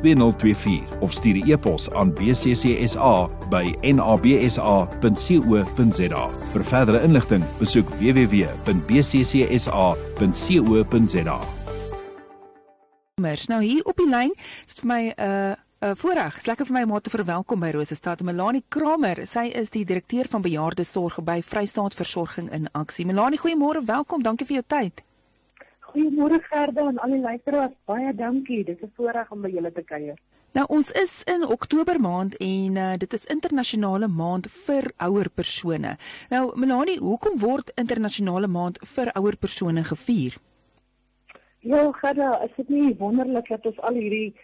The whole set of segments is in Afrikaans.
2024 of stuur 'n e-pos aan bccsa by nabsa.co.za. Vir verdere inligting, besoek www.bccsa.co.za. Mers, nou hier op die lyn is vir my 'n uh, 'n uh, voorreg. Dis lekker vir my om haar te verwelkom by Rosestad. Melanie Kramer, sy is die direkteur van bejaardesorg by Vrystaat Versorging in Aksie. Melanie, goeiemôre, welkom. Dankie vir jou tyd. Goeiemôre Gerda en al die luisteraars. Baie dankie. Dit is 'n voorreg om by julle te kuier. Nou ons is in Oktober maand en uh, dit is internasionale maand vir ouer persone. Nou Melanie, hoekom word internasionale maand vir ouer persone gevier? Ja, Gerda, is dit nie wonderlik dat ons al hierdie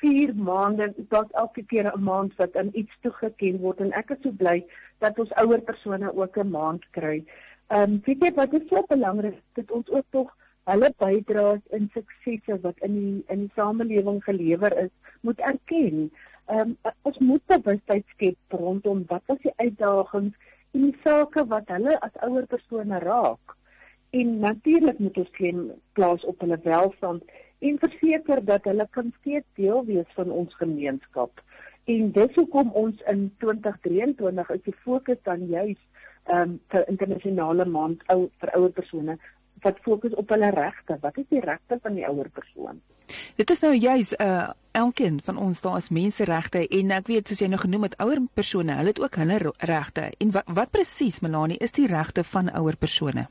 4 maande, dat elke keer 'n maand wat aan iets toegeken word en ek is so bly dat ons ouer persone ook 'n maand kry. Ehm um, weet jy wat is so belangrik dat ons ook tog hulle bydraes en suksesse wat in die in die samelewing gelewer is, moet erken. Ehm um, ons moet bewustheid skep rondom wat was die uitdagings en die sake wat hulle as ouer persone raak. En natuurlik moet ons klem plaas op hulle welstand en verseker dat hulle kan steeds deel wees van ons gemeenskap. En dis hoekom ons in 2023 is die fokus dan juis ehm um, vir internasionale maand ou vir ouer persone wat fokus op hulle regte. Wat is die regte van die ouer persoon? Dit is nou juis 'n uh, elkeen van ons daar is menseregte en ek weet soos jy nou genoem het ouer persone, hulle het ook hulle regte. En wat wat presies Melanie is die regte van ouer persone?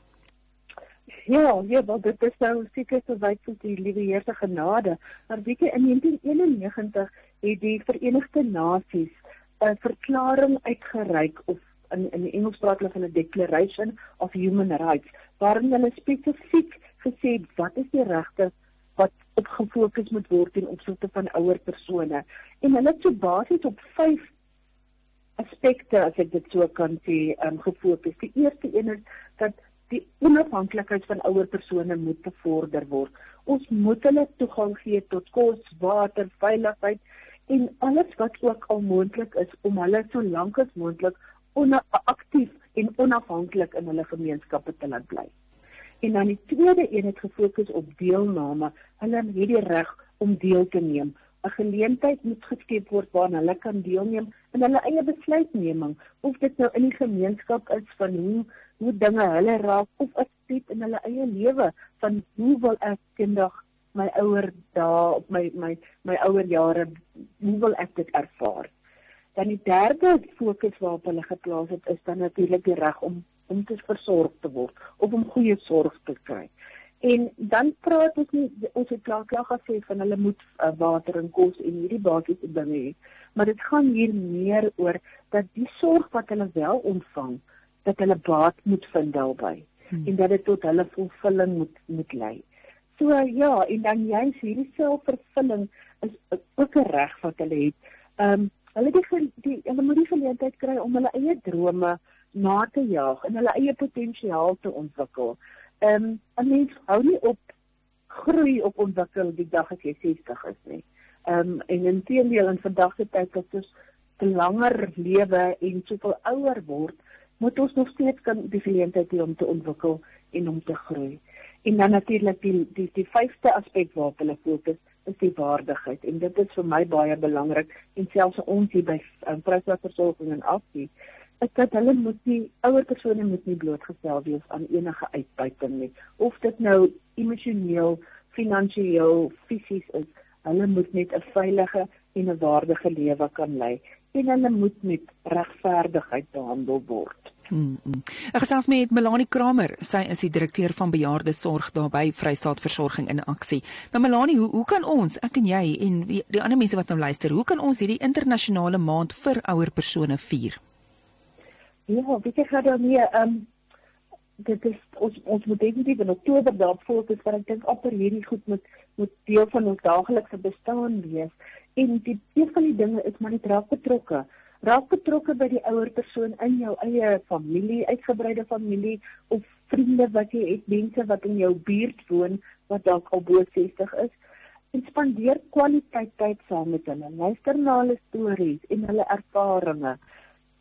Ja, ja, wat dit is nou seker so wyd soos die liewe Heer se genade. Maar weet jy in 1991 het die Verenigde Nasies 'n verklaring uitgereik of in in die Engels praat hulle van 'n Declaration of Human Rights waarin hulle spesifiek gesê wat is die regte wat op gefokus moet word in opsigte van ouer persone en hulle het so basies op 5 aspekte as ek dit so kan sê um, gefokus. Die eerste een is dat die onafhanklikheid van ouer persone moet bevorder word. Ons moet hulle toegang gee tot kos, water, veiligheid en alles wat ook al moontlik is om hulle so lank as moontlik onaktief en onafhanklik in hulle gemeenskappe te laat bly. En dan die tweede een het gefokus op deelname. Hulle het die reg om deel te neem. 'n Geleentheid moet geskep word waar hulle kan deelneem in hulle eie besluitneming, of dit nou in die gemeenskap is van hoe hoe dinge hulle raak of as dit in hulle eie lewe van hoe wil ek eendag my ouer dae op my my my ouer jare hoe wil ek dit ervaar? Dan die derde fokus waarop hulle geplaas het is dan natuurlik die reg om om te versorg te word of om goeie sorg te kry. En dan praat ons nie ons het klaar klaar gesê van hulle moet uh, water en kos en hierdie basiese dinge hê, maar dit gaan hier meer oor dat die sorg wat hulle wel ontvang, dat hulle baat moet vind daarbey hmm. en dat dit tot hulle vervulling moet moet lei. So ja, en dan jy's hierdie selfvervulling is ook 'n reg wat hulle het. Ehm um, hulle die, die hulle moet die geleentheid kry om hulle eie drome na te jaag en hulle eie potensiaal te ontwikkel. Ehm um, 'n mens hou nie op groei op ontwikkel die dag as jy 60 is nie. Ehm um, en inteendeel in vandag se tyd dat ons te langer lewe en soveel ouer word, moet ons nog steeds kan die geleentheid hê om te ontwikkel en om te groei. En dan natuurlik die die die vyfde aspek waarop hulle fokus is die waardigheid en dit is vir my baie belangrik en selfs ons hier by um, Vryheidsversorging en Aksie is dat hulle moet nie ouer persone moet nie blootgestel wees aan enige uitbuiting nie of dit nou emosioneel, finansiëel, fisies is hulle moet net 'n veilige en 'n waardige lewe kan lei en hulle moet met regverdigheid behandel word. Mm. Ek gesels met Melanie Kramer, sy is die direkteur van bejaardesorg daar by Vrystaat Versorging in Aksie. Nou Melanie, hoe hoe kan ons, ek en jy en die, die ander mense wat nou luister, hoe kan ons hierdie internasionale maand vir ouer persone vier? Ja, weet jy gou dan nie, ehm um, dit is ons ons moet definitief in Oktober daarop fokus want ek dink amper hierdie goed moet moet deel van ons daaglikse bestaan wees. En die een van die dinge is maar net raak betrokke Raak betrokke by die ouer persoon in jou eie familie, uitgebreide familie of vriende wat jy het, mense wat in jou buurt woon wat dalk al bo 60 is. En spandeer kwaliteit tyd saam met hulle. Luister na hulle stories en hulle ervarings.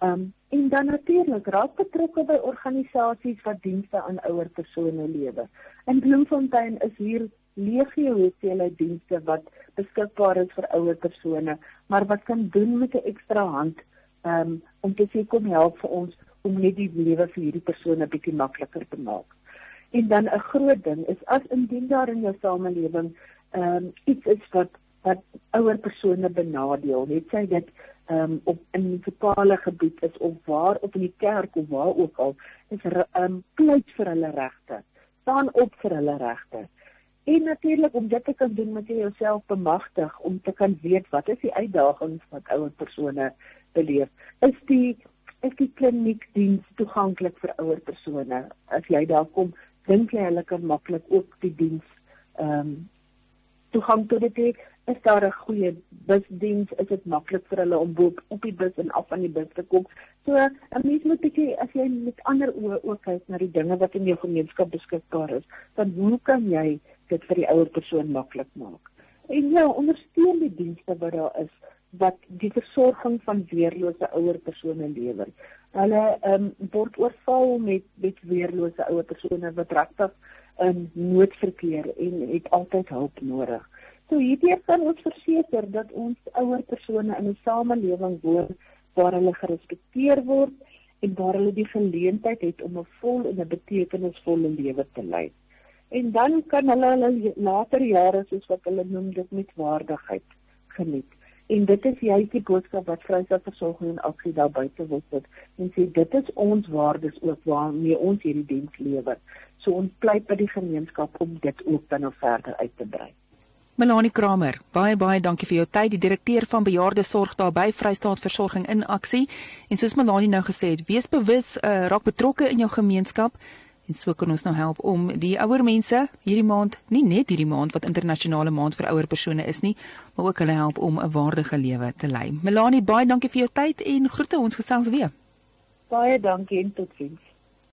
Um en dan natuurlik raak betrokke by organisasies wat dienste aan ouer persone lewer. In Bloemfontein is hier legio hoeveelheid dienste wat beskikbaar is vir ouer persone, maar wat kan doen met 'n ekstra hand um om te sê kom help vir ons om net die lewe vir hierdie persone bietjie makliker te maak. En dan 'n groot ding is as indien daar in jou samelewing um iets is wat wat ouer persone benadeel, net sê dit um, op in munisipale gebied is of waar op in die kerk of waar ook al is um, pleit vir hulle regte staan op vir hulle regte en natuurlik om dit te kan doen moet jy jouself bemagtig om te kan weet wat is die uitdagings wat ouer persone beleef. Is die is die kliniekdiens toeganklik vir ouer persone? As jy daar kom dink jy hulle kan maklik ook die diens ehm um, toegang tot dit hê is daar 'n goeie busdiens is dit maklik vir hulle om bo op die bus en af van die bus te kom. So 'n mens moet bietjie as jy met ander oë ook kyk na die dinge wat in jou gemeenskap beskikbaar is dan hoe kan jy dit vir die ouer persoon maklik maak? En ja ondersteun die dienste wat daar is wat die versorging van weerlose ouer persone lewer. Hulle um, word oorval met met weerlose ouer persone wat regtig in noodverkeer en het altyd hulp nodig. So hierdie kan ons verseker dat ons ouer persone in 'n samelewing woon waar hulle gerespekteer word en waar hulle die geleentheid het om 'n vol en 'n betekenisvolle lewe te lei. En dan kan hulle hulle later jare soos wat hulle noem dit met waardigheid geniet. En dit is juist die boodskap wat Vryheid Versorging en Aksie daar buite wil sit. En sê dit is ons waardes ook waarmee ons hierdie diens lewer. So ons pleit by die gemeenskap om dit ook dan nou verder uit te brei. Melanie Kramer, baie baie dankie vir jou tyd, die direkteur van bejaardesorg daar by Vrystaat Versorging in Aksie. En soos Melanie nou gesê het, wees bewus, uh, raak betrokke in jou gemeenskap. En so kan ons nou help om die ouer mense hierdie maand, nie net hierdie maand wat internasionale maand vir ouer persone is nie, maar ook hulle help om 'n waardige lewe te lei. Melanie, baie dankie vir jou tyd en groete ons gesels weer. Baie dankie en totsiens.